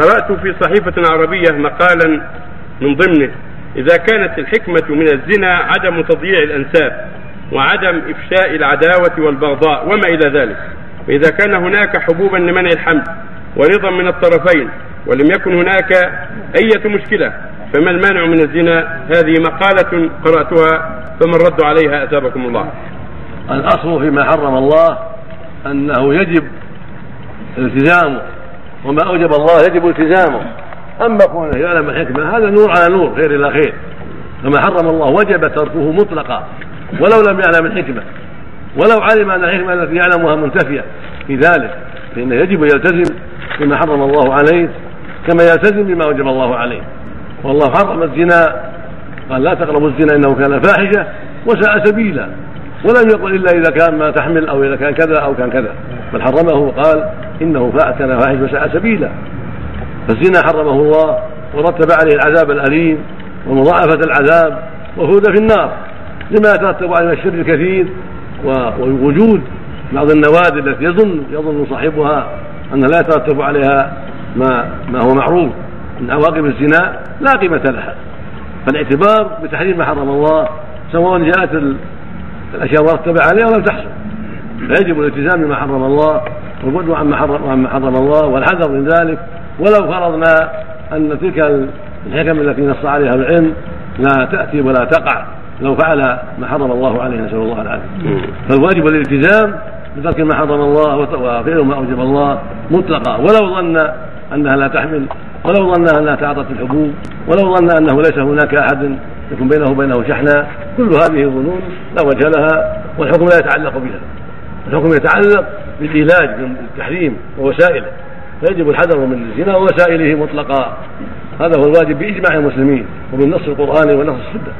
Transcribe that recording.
قرأت في صحيفة عربية مقالا من ضمنه إذا كانت الحكمة من الزنا عدم تضييع الأنساب وعدم إفشاء العداوة والبغضاء وما إلى ذلك وإذا كان هناك حبوبا لمنع الحمل ورضا من الطرفين ولم يكن هناك أية مشكلة فما المانع من الزنا؟ هذه مقالة قرأتها فما الرد عليها أثابكم الله. الأصل فيما حرم الله أنه يجب التزامه وما أوجب الله يجب التزامه. أما كونه يعلم الحكمة هذا نور على نور خير إلى خير فما حرم الله وجب تركه مطلقا. ولو لم يعلم الحكمة. ولو علم أن الحكمة التي يعلمها منتفية. في ذلك فإنه يجب يلتزم بما حرم الله عليه كما يلتزم بما أوجب الله عليه. والله حرم الزنا. قال لا تقربوا الزنا إنه كان فاحشة وساء سبيلا. ولم يقل إلا إذا كان ما تحمل أو إذا كان كذا أو كان كذا. بل حرمه وقال إنه كان فاحش وساء سبيلا. فالزنا حرمه الله ورتب عليه العذاب الأليم ومضاعفة العذاب وخلود في النار. لما يترتب عليه الشر الكثير ووجود بعض النوادي التي يظن يظن صاحبها أن لا يترتب عليها ما ما هو معروف. من عواقب الزنا لا قيمة لها. فالاعتبار بتحريم ما حرم الله سواء جاءت الأشياء مرتبه عليها ولم تحصل. فيجب الالتزام بما حرم الله والبعد عما حرم عما حرم الله والحذر من ذلك. ولو فرضنا أن تلك الحكم التي نص عليها العلم لا تأتي ولا تقع. لو فعل ما حرم الله عليه نسأل الله العافية. فالواجب الالتزام بترك ما حرم الله وفعل ما أوجب الله مطلقا. ولو ظن أنها لا تحمل ولو ظن أنها تعاطت الحبوب ولو ظن أنه ليس هناك أحد يكون بينه وبينه شحناء كل هذه ظنون لا وجه لها والحكم لا يتعلق بها. الحكم يتعلق بالعلاج بالتحريم ووسائله. فيجب الحذر من الزنا ووسائله مطلقا. هذا هو الواجب بإجماع المسلمين وبالنص القراني ونص السنة.